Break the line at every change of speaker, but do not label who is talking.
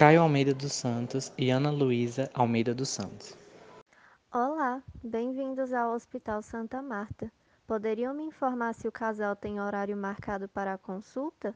Caio Almeida dos Santos e Ana Luísa Almeida dos Santos.
Olá, bem-vindos ao Hospital Santa Marta. Poderiam me informar se o casal tem horário marcado para a consulta?